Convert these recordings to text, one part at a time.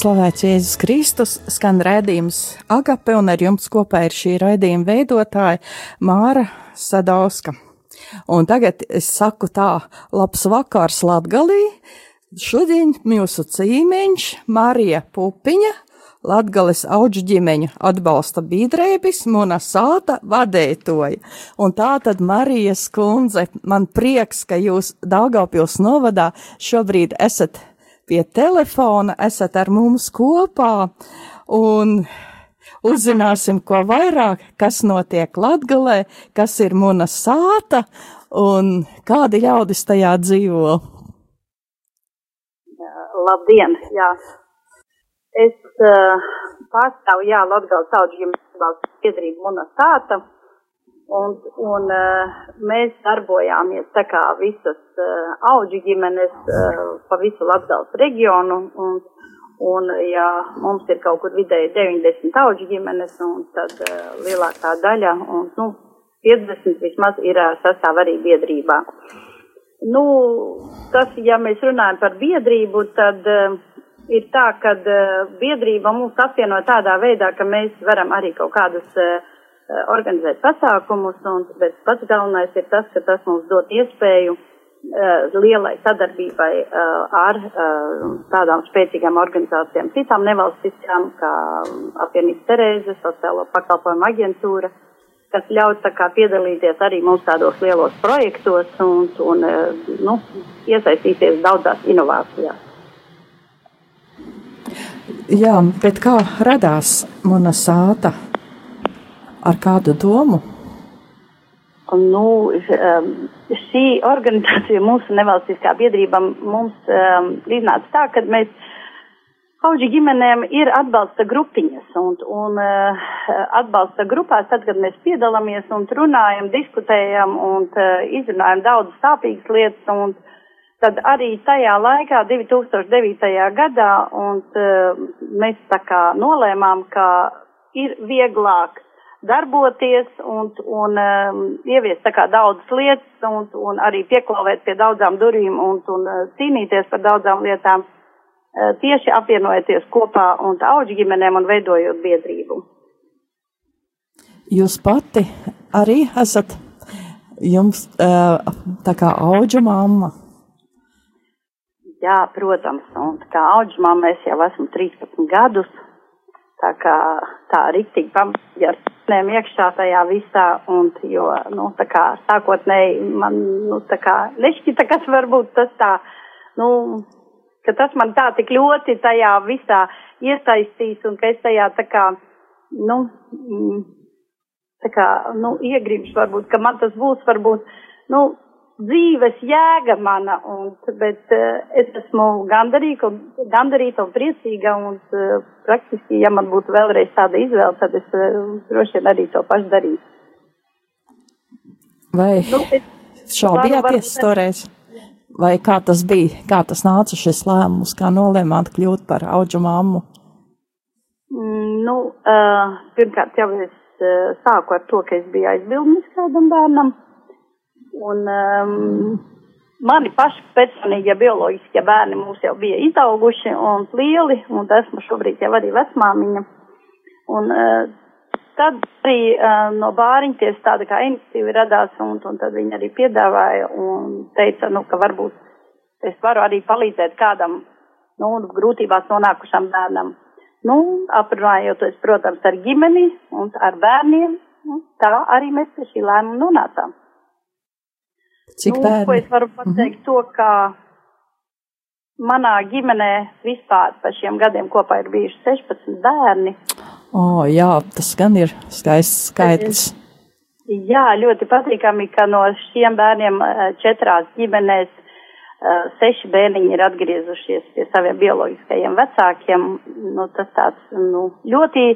slavēts Jēzus Kristus, skan redzījums Agape, un ar jums kopā ir šī raidījuma veidotāja Māra Sadauska. Un tagad es saku tā, labs vakars Latgalī. Šodien mūsu cīmeņš Marija Pupiņa Latgales auģu ģimeņu atbalsta biedrēbis, Mona Sāta vadētoja. Un tā tad Marijas kundze, man prieks, ka jūs Daugavpils novadā šobrīd esat pie telefona, esat ar mums kopā un uzzināsim, ko vairāk, kas notiek Latgalē, kas ir Mona Sāta un kādi ļaudis tajā dzīvo. Labdien, jā. Es uh, pārstāvu, jā, Latgales auģu ģimenes biedrību Monastāta, un, un uh, mēs darbojāmies tā kā visas uh, auģu ģimenes uh, pa visu Latgales reģionu, un, un ja mums ir kaut kur vidēji 90 auģu ģimenes, un tad uh, lielākā daļa, un, nu, 50 vismaz ir uh, sastāv arī biedrībā. Nu, tas, ja mēs runājam par biedrību, tad uh, ir tā, ka uh, biedrība mūs apvieno tādā veidā, ka mēs varam arī kaut kādus uh, organizēt pasākumus, un, pats galvenais ir tas, ka tas mums dod iespēju uh, lielai sadarbībai uh, ar tādām spēcīgām organizācijām, citām nevalstiskām, kā apvienības Terēze, sociālo pakalpojumu aģentūra, kas ļauj piedalīties arī mums tādos lielos projektos un, un nu, iesaistīties daudzās inovācijās. Jā, bet kā radās mana sāta? Ar kādu domu? Nu, um, šī organizācija, mūsu nevalstiskā biedrība, mums um, iznāca tā, ka mēs auģi ģimenēm ir atbalsta grupiņas un, un uh, atbalsta grupās, tad, kad mēs piedalāmies un runājam, diskutējam un uh, izrunājam daudz sāpīgas lietas un tad arī tajā laikā, 2009. gadā, un uh, mēs tā kā nolēmām, ka ir vieglāk darboties un, un um, ieviest tā kā daudzas lietas un, un arī pieklāvēt pie daudzām durvīm un, un uh, cīnīties par daudzām lietām, uh, tieši apvienojoties kopā un auģi ģimenēm un veidojot biedrību. Jūs pati arī esat jums uh, tā kā auģa mamma. Jā, protams, un kā auģumā mēs jau esam 13 gadus, tā kā tā riktīgi pamatīgi spēnēm iekšā tajā visā, un, jo, nu, tā kā sākotnēji man, nu, tā kā nešķita, kas varbūt tas tā, nu, ka tas man tā tik ļoti tajā visā iesaistīs, un ka es tajā tā kā, nu, mm, tā kā, nu, iegrimšu varbūt, ka man tas būs varbūt, nu, dzīves jēga mana, un, bet uh, es esmu gandarīta, gandarīta un priecīga, un uh, praktiski, ja man būtu vēlreiz tāda izvēle, tad es uh, droši vien arī to pašu darītu. Vai nu, šaubījāties toreiz? Vai kā tas bija, kā tas nāca šis lēmums, kā nolēmāt kļūt par auģu mammu? Mm, nu, uh, pirmkārt jau es uh, sāku ar to, ka es biju aizbildnis kādam bērnam. Un um, mani paši personīgie bioloģiskie bērni mums jau bija izauguši un lieli, un esmu šobrīd jau arī vecmāmiņa. Un uh, tad arī uh, no bāriņties tāda kā iniciatīva radās, un, un tad viņi arī piedāvāja un teica, nu, ka varbūt es varu arī palīdzēt kādam, nu, grūtībās nonākušam bērnam. Nu, aprunājoties, protams, ar ģimeni un ar bērniem, tā arī mēs pie šī lēmuma nonācām. Cik nu, bērni? Ko es varu pateikt mm -hmm. to, ka manā ģimenē vispār pa šiem gadiem kopā ir bijuši 16 bērni. O, oh, jā, tas gan ir skaists skaitlis. Jā, ļoti patīkami, ka no šiem bērniem eh, četrās ģimenēs eh, seši bērniņi ir atgriezušies pie saviem bioloģiskajiem vecākiem. Nu, tas tāds, nu, ļoti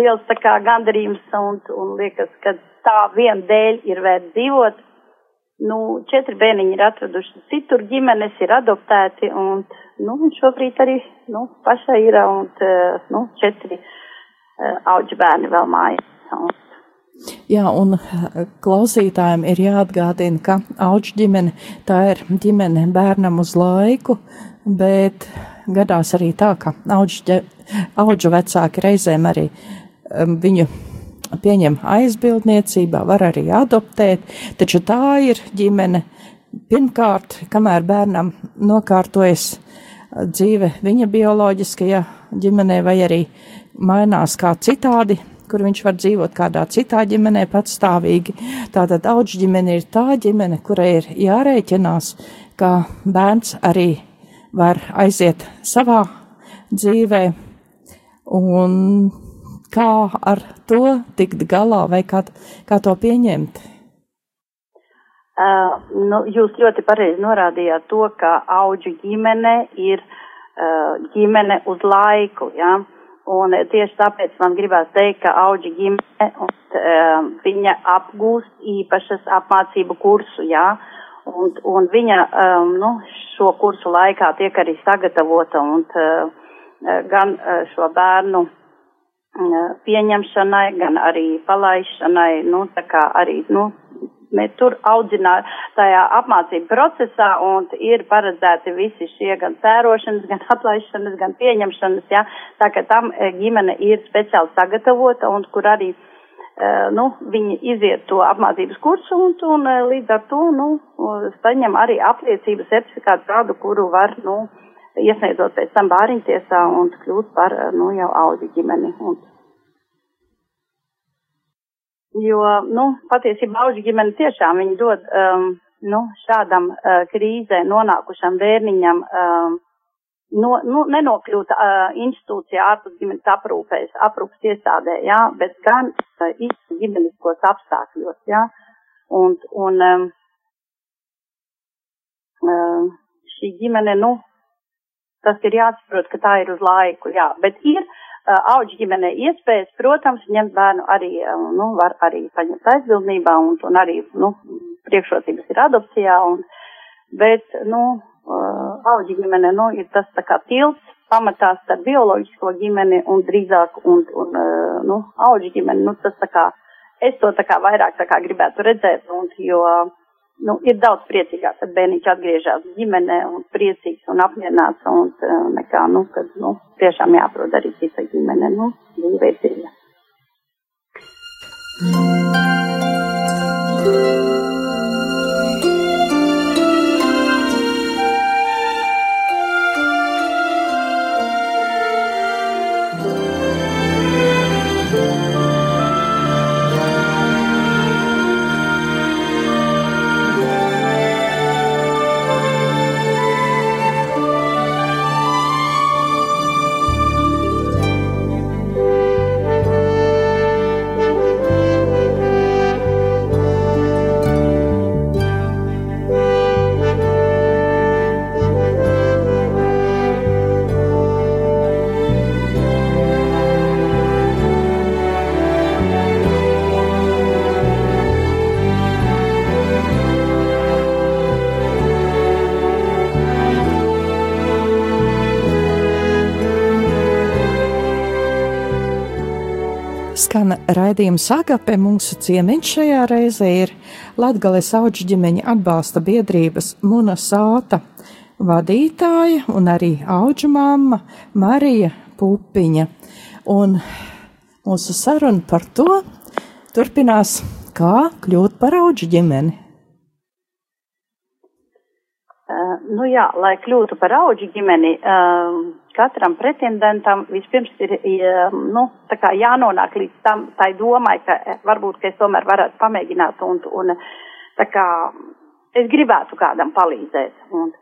liels tā kā gandarījums un, un liekas, ka tā vien dēļ ir vērts dzīvot Nu, četri bērniņi ir atraduši citur, ģimenes ir adoptēti, un, nu, un šobrīd arī, nu, pašai ir, un, nu, četri uh, auģi bērni vēl mājās. Un, Jā, un klausītājiem ir jāatgādina, ka auģu ģimene tā ir ģimene bērnam uz laiku, bet gadās arī tā, ka auģu, auģu vecāki reizēm arī um, viņu pieņem aizbildniecībā, var arī adoptēt, taču tā ir ģimene. Pirmkārt, kamēr bērnam nokārtojas dzīve viņa bioloģiskajā ģimenē vai arī mainās kā citādi, kur viņš var dzīvot kādā citā ģimenē patstāvīgi. Tātad auģu ģimene ir tā ģimene, kurai ir jārēķinās, ka bērns arī var aiziet savā dzīvē un kā ar to tikt galā vai kā, kā to pieņemt? Uh, nu, jūs ļoti pareizi norādījāt to, ka auģu ģimene ir uh, ģimene uz laiku. Ja? Un tieši tāpēc man gribās teikt, ka auģi ģimene un uh, viņa apgūst īpašas apmācību kursu, jā. Un, un viņa, um, nu, šo kursu laikā tiek arī sagatavota un uh, gan uh, šo bērnu pieņemšanai, gan arī palaišanai, nu, tā kā arī, nu, mēs tur audzināt tajā apmācību procesā un ir paredzēti visi šie gan sērošanas, gan atlaišanas, gan pieņemšanas, jā, tā ka tam ģimene ir speciāli sagatavota un kur arī, nu, viņi iziet to apmācības kursu un, un līdz ar to, nu, saņem arī apliecību certifikātu tādu, kuru var, nu, iesniedzot pēc tam bāriņtiesā un kļūt par, nu, jau auģu ģimeni. Un, jo, nu, patiesībā auģu ģimeni tiešām viņi dod, um, nu, šādam uh, krīzē nonākušam bērniņam, um, no, nu, nenokļūt uh, institūcijā ārpus ģimenes aprūpēs, aprūpas iestādē, jā, bet gan uh, īsti ģimeniskos apstākļos, jā. Un, un um, uh, šī ģimene, nu, tas ir jāsaprot, ka tā ir uz laiku, jā, bet ir uh, auģi ģimenē iespējas, protams, ņemt bērnu arī, uh, nu, var arī paņemt aizbildnībā un, un arī, nu, priekšrocības ir adopcijā, un, bet, nu, uh, auģi ģimene, nu, ir tas tā kā tilts pamatā starp bioloģisko ģimeni un drīzāk, un, un uh, nu, auģi ģimeni, nu, tas tā kā, es to tā kā vairāk tā kā gribētu redzēt, un, jo, uh, nu, ir daudz priecīgāk, kad bērniņš atgriežas ģimenē un priecīgs un apmierināts un uh, nekā, nu, kad, nu, tiešām jāprot arī cita ģimene, nu, dzīve ir dziļa. skan raidījums Agape. Mūsu ciemiņš šajā reizē ir Latgales auģu ģimeņa atbalsta biedrības Muna Sāta vadītāja un arī auģu mamma Marija Pupiņa. Un mūsu saruna par to turpinās, kā kļūt par auģu ģimeni. Uh, nu jā, lai kļūtu par auģu ģimeni, uh, katram pretendentam vispirms ir, nu, jānonāk līdz tam, tai domai, ka eh, varbūt, ka es tomēr varētu pamēģināt un, un kā es gribētu kādam palīdzēt. Un,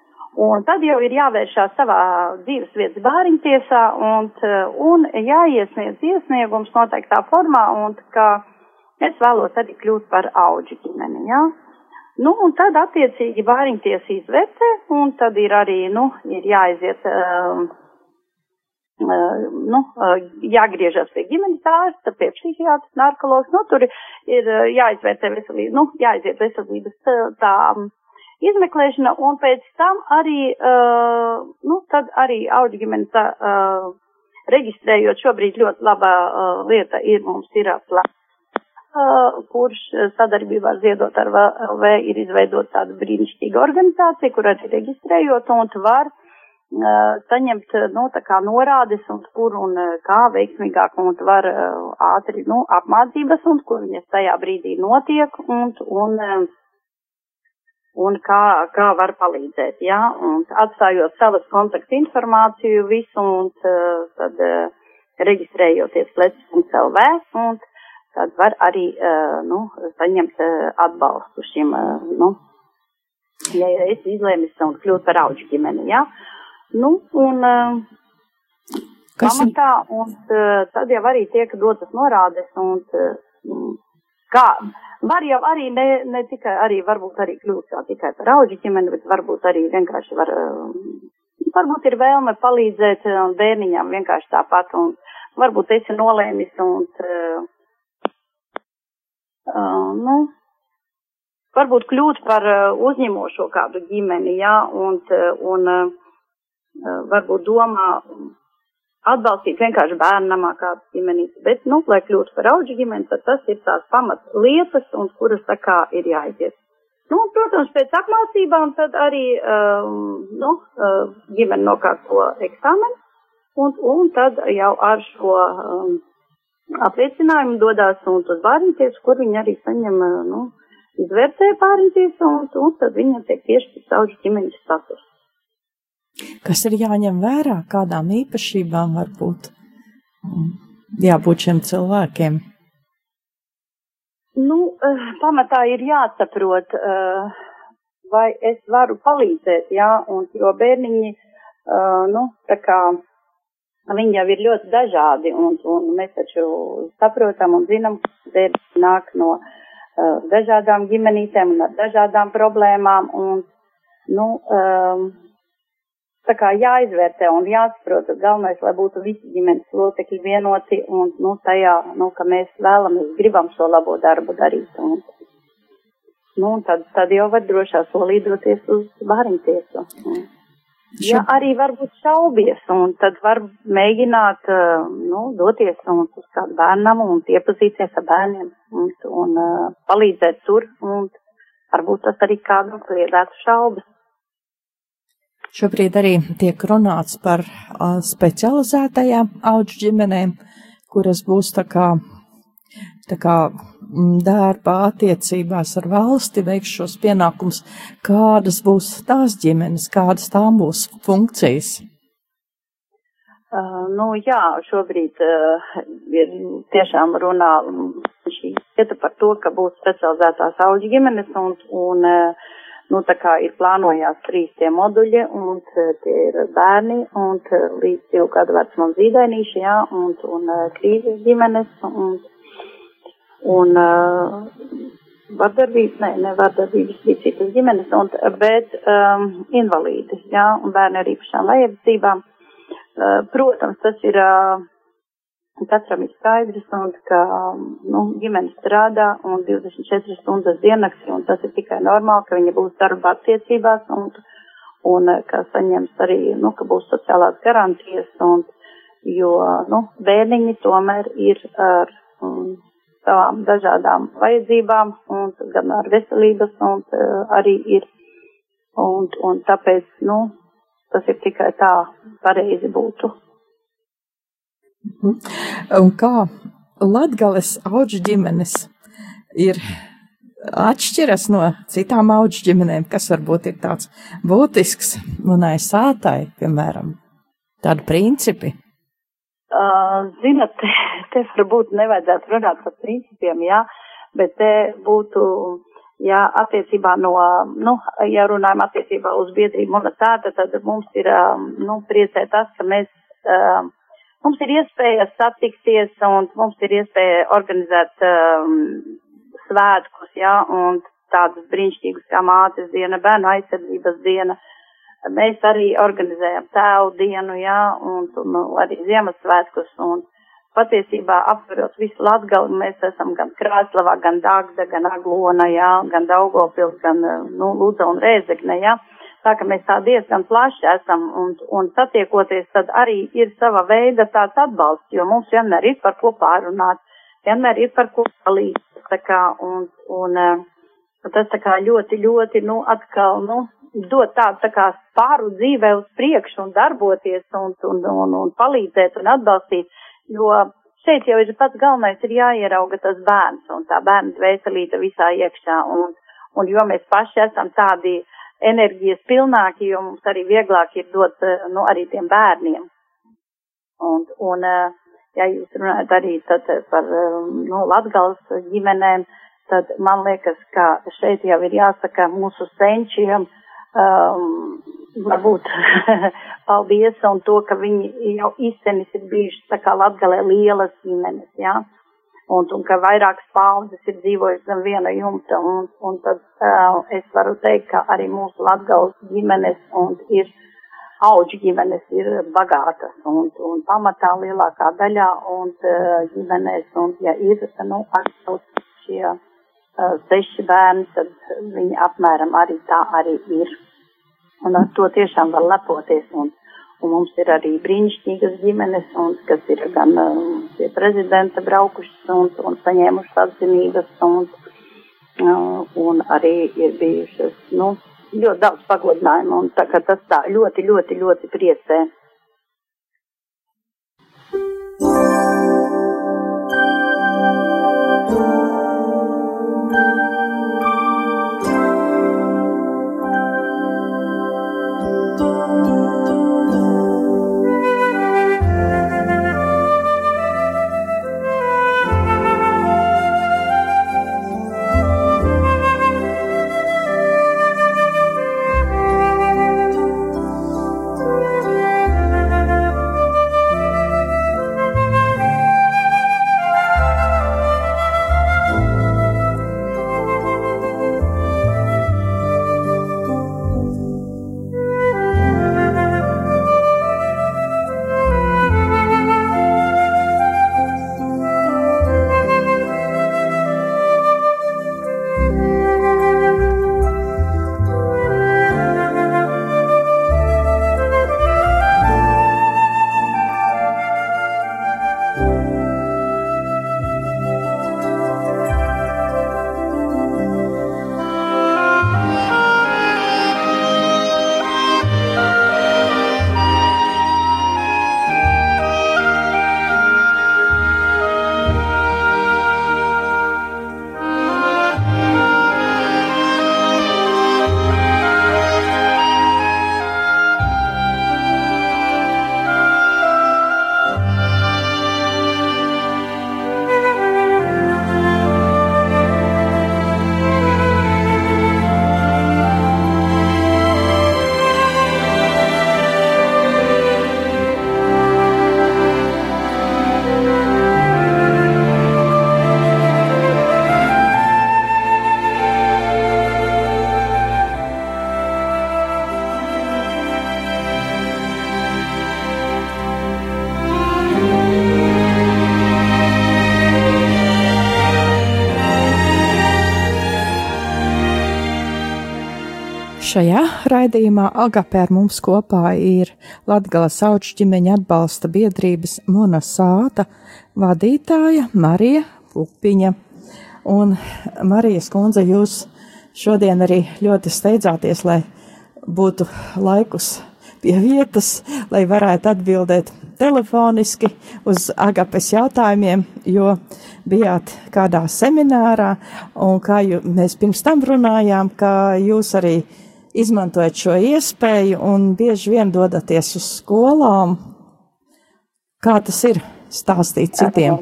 un tad jau ir jāvēršās savā dzīves vietas bāriņtiesā un, un jāiesniedz iesniegums noteiktā formā un ka es vēlos arī kļūt par auģi ģimeni, jā. Nu, un tad attiecīgi bāriņtiesa izvērtē, un tad ir arī, nu, ir jāaiziet uh, nu, jāgriežas pie ģimenes ārsta, pie psihiatra, narkologs, nu, tur ir jāizvērtē veselība, nu, jāiziet veselības tā izmeklēšana, un pēc tam arī, nu, tad arī auģu ģimenes reģistrējot, šobrīd ļoti laba uh, lieta ir mums ir plāns kurš sadarbībā ar Ziedot ar LV ir izveidot tādu brīnišķīgu organizāciju, kur arī reģistrējot un var saņemt, nu, tā kā norādes un kur un kā veiksmīgāk un var ātri, nu, apmācības un kur viņas tajā brīdī notiek un, un, un kā, kā var palīdzēt, jā, un atstājot savas kontaktu informāciju visu un tad reģistrējoties plecis.lv un tad var arī, nu, saņemt atbalstu šim, nu, ja es izlēmis un kļūt par auģu ģimeni, jā. Ja? Nu, un uh, Kas pamatā, un uh, tad jau arī tiek dotas norādes, un uh, kā, var jau arī ne, ne tikai, arī varbūt arī kļūt kā tikai par auģi ģimeni, bet varbūt arī vienkārši var, varbūt ir vēlme palīdzēt bērniņām vienkārši tāpat, un varbūt esi nolēmis, un, uh, nu, varbūt kļūt par uzņemošo kādu ģimeni, jā, un, un, Eh, varbūt domā atbalstīt vienkārši bērnamā kādu ģimenīti, bet, nu, lai kļūtu par auģu ģimeni, tad tas ir tās pamat lietas, un kuras tā kā ir jāiziet. Nu, protams, pēc apmācībām tad arī, um, nu, uh, ģimene nokārto eksāmenu, un, un tad jau ar šo um, apliecinājumu dodās un uz bērnitiesu, kur viņi arī saņem, nu, izvērtē bērnitiesu, un, un tad viņam tiek piešķirts auģu ģimeņa status. Kas ir jāņem vērā, kādām īpašībām var būt jābūt šiem cilvēkiem? Nu, eh, pamatā ir jāsaprot, eh, vai es varu palīdzēt, jā, un jo bērniņi, eh, nu, tā kā, viņi jau ir ļoti dažādi, un, un mēs taču saprotam un zinām, ka bērni nāk no dažādām ģimenītēm un ar dažādām problēmām, un, nu, tā kā jāizvērtē un jāsaprot, galvenais, lai būtu visi ģimenes locekļi vienoti un, nu, tajā, nu, ka mēs vēlamies, gribam šo labo darbu darīt. Un, nu, un tad, tad jau var drošā solī doties uz bāriņtiesu. Ja arī varbūt šaubies, un tad var mēģināt, nu, doties un uz kādu bērnamu un iepazīties ar bērniem un, un uh, palīdzēt tur, un varbūt tas arī kādam kliedētu šaubas. Šobrīd arī tiek runāts par uh, specializētajām auģu ģimenēm, kuras būs tā kā, tā kā dārba attiecībās ar valsti, veiks šos pienākums, kādas būs tās ģimenes, kādas tām būs funkcijas. Uh, nu jā, šobrīd uh, ir tiešām runā šī lieta par to, ka būs specializētās auģu ģimenes un, un uh, Nu, tā kā ir plānojās trīs tie moduļi, un tie ir bērni, un līdz divu gadu vecumam zīdainīši, jā, un, un krīzes ģimenes, un, un uh, vardarbības, ne, ne vardarbības, bija citas ģimenes, un, bet um, invalīdi, jā, un bērni ar īpašām vajadzībām. Uh, protams, tas ir. Uh, katram ir skaidrs, un ka, nu, ģimene strādā un 24 stundas diennaktī, un tas ir tikai normāli, ka viņa būs darba attiecībās, un, un ka saņems arī, nu, ka būs sociālās garantijas, un, jo, nu, bērniņi tomēr ir ar um, savām dažādām vajadzībām, un gan ar veselības, un uh, arī ir, un, un tāpēc, nu, tas ir tikai tā pareizi būtu. Mhm. Un kā Latgales auģu ģimenes ir atšķiras no citām auģu ģimenēm, kas varbūt ir tāds būtisks manai sātai, piemēram, tādi principi? Uh, zinat, te, te varbūt nevajadzētu runāt par principiem, jā, bet te būtu, jā, attiecībā no, nu, ja runājam attiecībā uz biedrību monetāta, tad mums ir, nu, priecē tas, ka mēs, uh, Mums ir iespēja satikties un mums ir iespēja organizēt um, svētkus, jā, un tādus brīnišķīgus kā mātes diena, bērnu aizsardzības diena. Mēs arī organizējam tēvu dienu, jā, un, un arī Ziemassvētkus, un patiesībā aptverot visu Latgali, mēs esam gan Krāslavā, gan Dāgda, gan Aglona, jā, gan Daugopils, gan, nu, Lūdza un Rēzekne, jā. Ja Tā ka mēs tā diezgan plaši esam un, un satiekoties, tad arī ir sava veida tāds atbalsts, jo mums vienmēr ir par ko pārunāt, vienmēr ir par ko palīdzēt, jāsaka, un, un tas tā kā ļoti, ļoti, nu, atkal, nu, dot tādu tā kā spāru dzīvē uz priekšu un darboties un, un, un, un palīdzēt un atbalstīt, jo šeit jau ir pats galvenais ir jāierauga tas bērns un tā bērna dvēselīta visā iekšā un, un jo mēs paši esam tādi enerģijas pilnāki, jo mums arī vieglāk ir dot, nu, arī tiem bērniem. Un, un, ja jūs runājat arī tad par, nu, Latgals ģimenēm, tad man liekas, ka šeit jau ir jāsaka mūsu senčiem, um, varbūt paldies un to, ka viņi jau izsenis ir bijuši tā kā latgalē lielas ģimenes, jā. Un, un ka vairākas paudzes ir dzīvojusi zem viena jumta, un, un tad uh, es varu teikt, ka arī mūsu latgales ģimenes un ir auģu ģimenes ir bagātas un, un pamatā lielākā daļā un uh, ģimenes, un ja ir, nu, arī šie seši bērni, tad viņi apmēram arī tā arī ir. Un ar to tiešām var lepoties. Un, un mums ir arī brīnišķīgas ģimenes, un, kas ir gan pie prezidenta braukušas un, un saņēmušas atzinības, un, un arī ir bijušas, nu, ļoti daudz pagodinājumu, un tā kā tas tā ļoti, ļoti, ļoti priecē. Šajā raidījumā Agapē ar mums kopā ir Latgales auģu ģimeņa atbalsta biedrības Mona Sāta vadītāja Marija Pupiņa. Un Marijas kundze, jūs šodien arī ļoti steidzāties, lai būtu laikus pie vietas, lai varētu atbildēt telefoniski uz Agapes jautājumiem, jo bijāt kādā seminārā, un kā jū, mēs pirms tam runājām, ka jūs arī izmantojat šo iespēju un bieži vien dodaties uz skolām. Kā tas ir stāstīt citiem?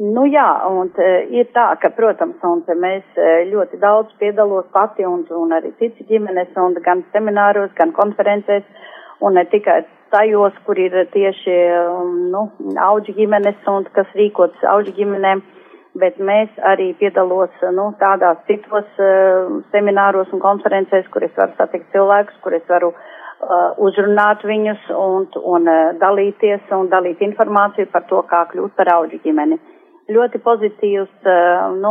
Nu jā, un ir tā, ka, protams, un mēs e, ļoti daudz piedalos pati un, un arī citi ģimenes, un gan semināros, gan konferencēs, un ne tikai tajos, kur ir tieši, nu, auģi ģimenes un kas rīkots auģi ģimenēm. Uh, bet mēs arī piedalos nu, tādās citos uh, semināros un konferencēs, kur es varu satikt cilvēkus, kur es varu uh, uzrunāt viņus un, un uh, dalīties un dalīt informāciju par to, kā kļūt par auģu ģimeni. Ļoti pozitīvs, nu,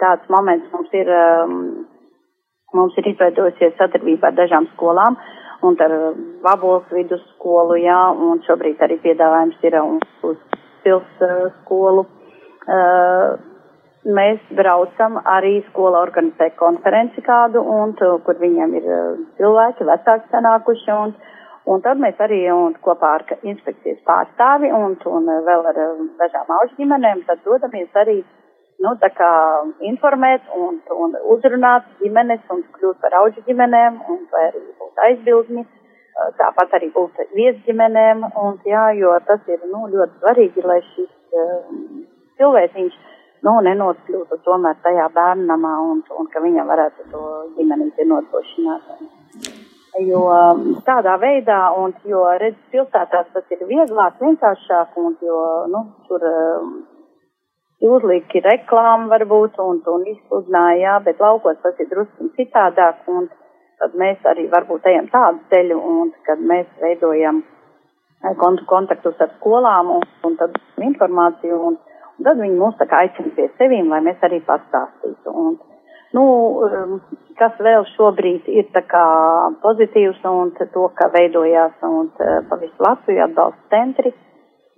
tāds moments mums ir, um, mums ir izveidojusies sadarbība ar dažām skolām un ar Vabols vidusskolu, jā, un šobrīd arī piedāvājums ir uz pils skolu mēs braucam arī skola organizē konferenci kādu, un kur viņiem ir cilvēki, vecāki sanākuši, un, un tad mēs arī un, kopā ar inspekcijas pārstāvi un, un vēl ar dažām auģu ģimenēm, tad dodamies arī, nu, tā kā informēt un, un uzrunāt ģimenes un kļūt par auģu ģimenēm, un vai arī būt aizbildņi, tāpat arī būt viesģimenēm, un jā, jo tas ir, nu, ļoti svarīgi, lai šis um, cilvēciņš, nu, nenokļūtu tomēr tajā bērnamā un, un ka viņam varētu to ģimenīti nodrošināt. Jo um, tādā veidā, un jo, redz, pilsētās tas ir vieglāk, vienkāršāk, un jo, nu, tur um, uzlīki reklāma varbūt, un, un izsludināja, jā, bet laukos tas ir drusku citādāk, un tad mēs arī varbūt ejam tādu ceļu, un kad mēs veidojam eh, kontaktus ar skolām, un, un tad informāciju, Un tad viņi mūs tā kā aicina pie sevīm, lai mēs arī pastāstītu. Un, nu, um, kas vēl šobrīd ir tā kā pozitīvs un to, ka veidojās un pa visu Latviju atbalsta centri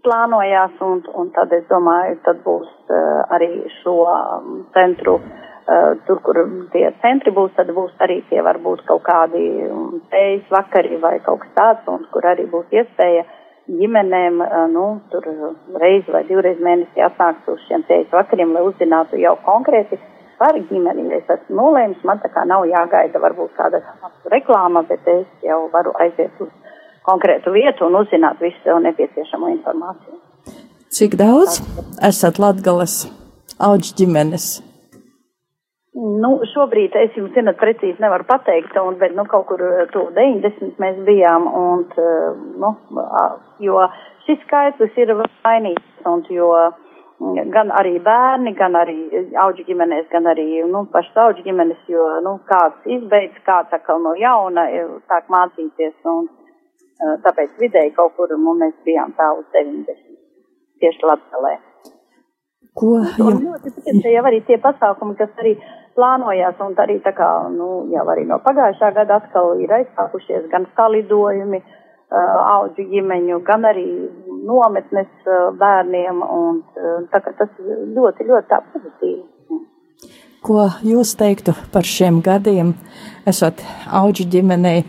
plānojās un, un tad es domāju, tad būs uh, arī šo um, centru, uh, tur, kur tie centri būs, tad būs arī tie varbūt kaut kādi tējas vakari vai kaut kas tāds, un kur arī būs iespēja uh, ģimenēm, nu, tur reizi vai divreiz mēnesī atnāks uz šiem tējas vakariem, lai uzzinātu jau konkrēti par ģimeni. Es esmu nolēmis, man tā kā nav jāgaida varbūt kāda reklāma, bet es jau varu aiziet uz konkrētu vietu un uzzināt visu sev nepieciešamo informāciju. Cik daudz esat Latgales auģu ģimenes? Nu, šobrīd es jums, zinat, precīzi nevaru pateikt, un, bet, nu, kaut kur eh, to 90 mēs bijām, un, eh, nu, jo šis skaitlis ir vainīgs, un, jo mm, gan arī bērni, gan arī auģu ģimenēs, gan arī, nu, pašas auģu ģimenes, jo, nu, kāds izbeidz, kāds atkal no jauna sāk mācīties, un eh, tāpēc vidēji kaut kur nu, mēs bijām tā uz 90, tieši Latgalē. Ko? Un ļoti jau arī tie pasākumi, kas arī plānojās, un arī tā kā, nu, jau arī no pagājušā gada atkal ir aizsākušies gan salidojumi, uh, auģu ģimeņu, gan arī nometnes uh, bērniem, un uh, tā kā tas ļoti, ļoti tā pozitīvi. Ko jūs teiktu par šiem gadiem, esot auģu ģimenei,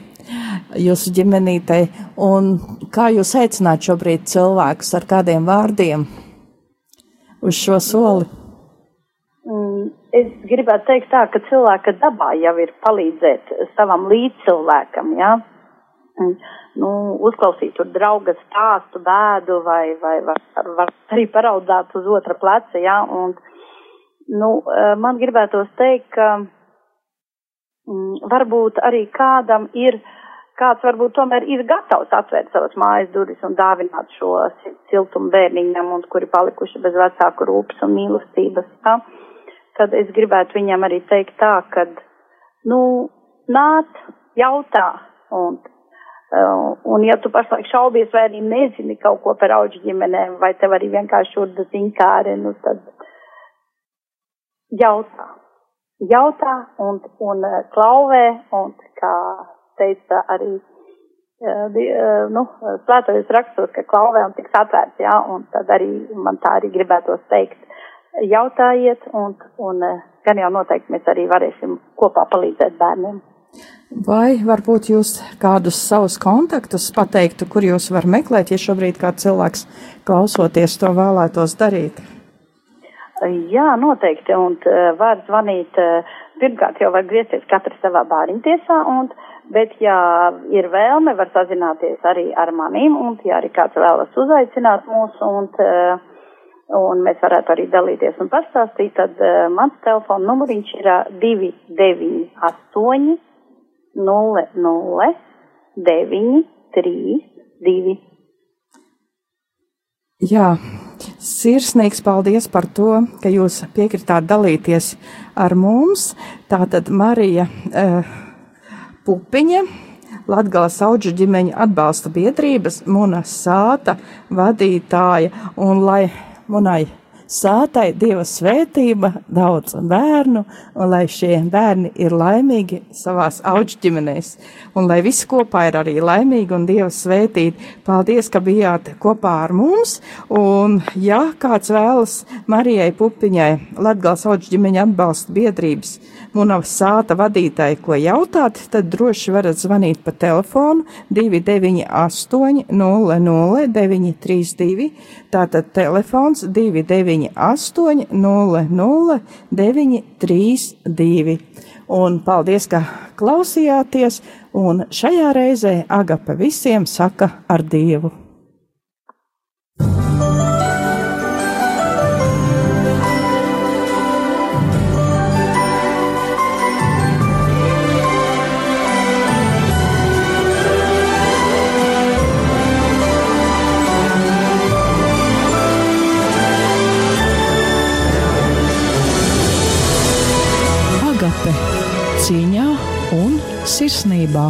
jūsu ģimenītei, un kā jūs aicināt šobrīd cilvēkus ar kādiem vārdiem uz šo soli? Mm, es gribētu teikt tā, ka cilvēka dabā jau ir palīdzēt savam līdzcilvēkam, jā. Ja? Nu, uzklausīt tur drauga stāstu, bēdu vai, vai var, var arī paraudzāt uz otra pleca, jā. Ja? Un, nu, eh, man gribētos teikt, ka mm, varbūt arī kādam ir, kāds varbūt tomēr ir gatavs atvērt savas mājas durvis un dāvināt šo siltumu bērniņam un kuri palikuši bez vecāku rūpes un mīlestības, tā. Ja? Tad es gribētu viņam arī teikt tā, ka, nu, nāc, jautā, un, uh, un ja tu pašlaik šaubies vai arī nezini kaut ko par auģu ģimenēm, vai tev arī vienkārši urda ziņkāre, nu, tad jautā. Jautā un, un uh, klauvē, un, kā teica arī, uh, nu, svētojas rakstos, ka klauvē un tiks atvērts, jā, un tad arī man tā arī gribētos teikt jautājiet, un, un eh, gan jau noteikti mēs arī varēsim kopā palīdzēt bērniem. Vai varbūt jūs kādus savus kontaktus pateiktu, kur jūs var meklēt, ja šobrīd kāds cilvēks klausoties to vēlētos darīt? Jā, noteikti, un uh, var zvanīt, uh, pirmkārt jau var griezties katrs savā bāriņtiesā, un, bet, ja ir vēlme, var sazināties arī ar manīm, un, ja arī kāds vēlas uzaicināt mūs, un, uh, un mēs varētu arī dalīties un pastāstīt, tad uh, mans telefona numuriņš ir uh, 298 0 0 9 3 2. Jā, sirsnīgs paldies par to, ka jūs piekritāt dalīties ar mums. Tātad Marija uh, Pupiņa. Latgales auģu ģimeņa atbalsta biedrības Muna Sāta vadītāja un lai Monai sātai Dieva svētība, daudz bērnu, un lai šie bērni ir laimīgi savās auģu ģimenēs, un lai visi kopā ir arī laimīgi un Dieva svētīti. Paldies, ka bijāt kopā ar mums, un ja kāds vēlas Marijai Pupiņai, Latgals auģu ģimeņa atbalsta biedrības, Munavas sāta vadītāji, ko jautāt, tad droši varat zvanīt pa telefonu 298 00 932, tātad telefons 298 00 932. Un paldies, ka klausījāties, un šajā reizē Agapa visiem saka ar Dievu. Sirsnībā.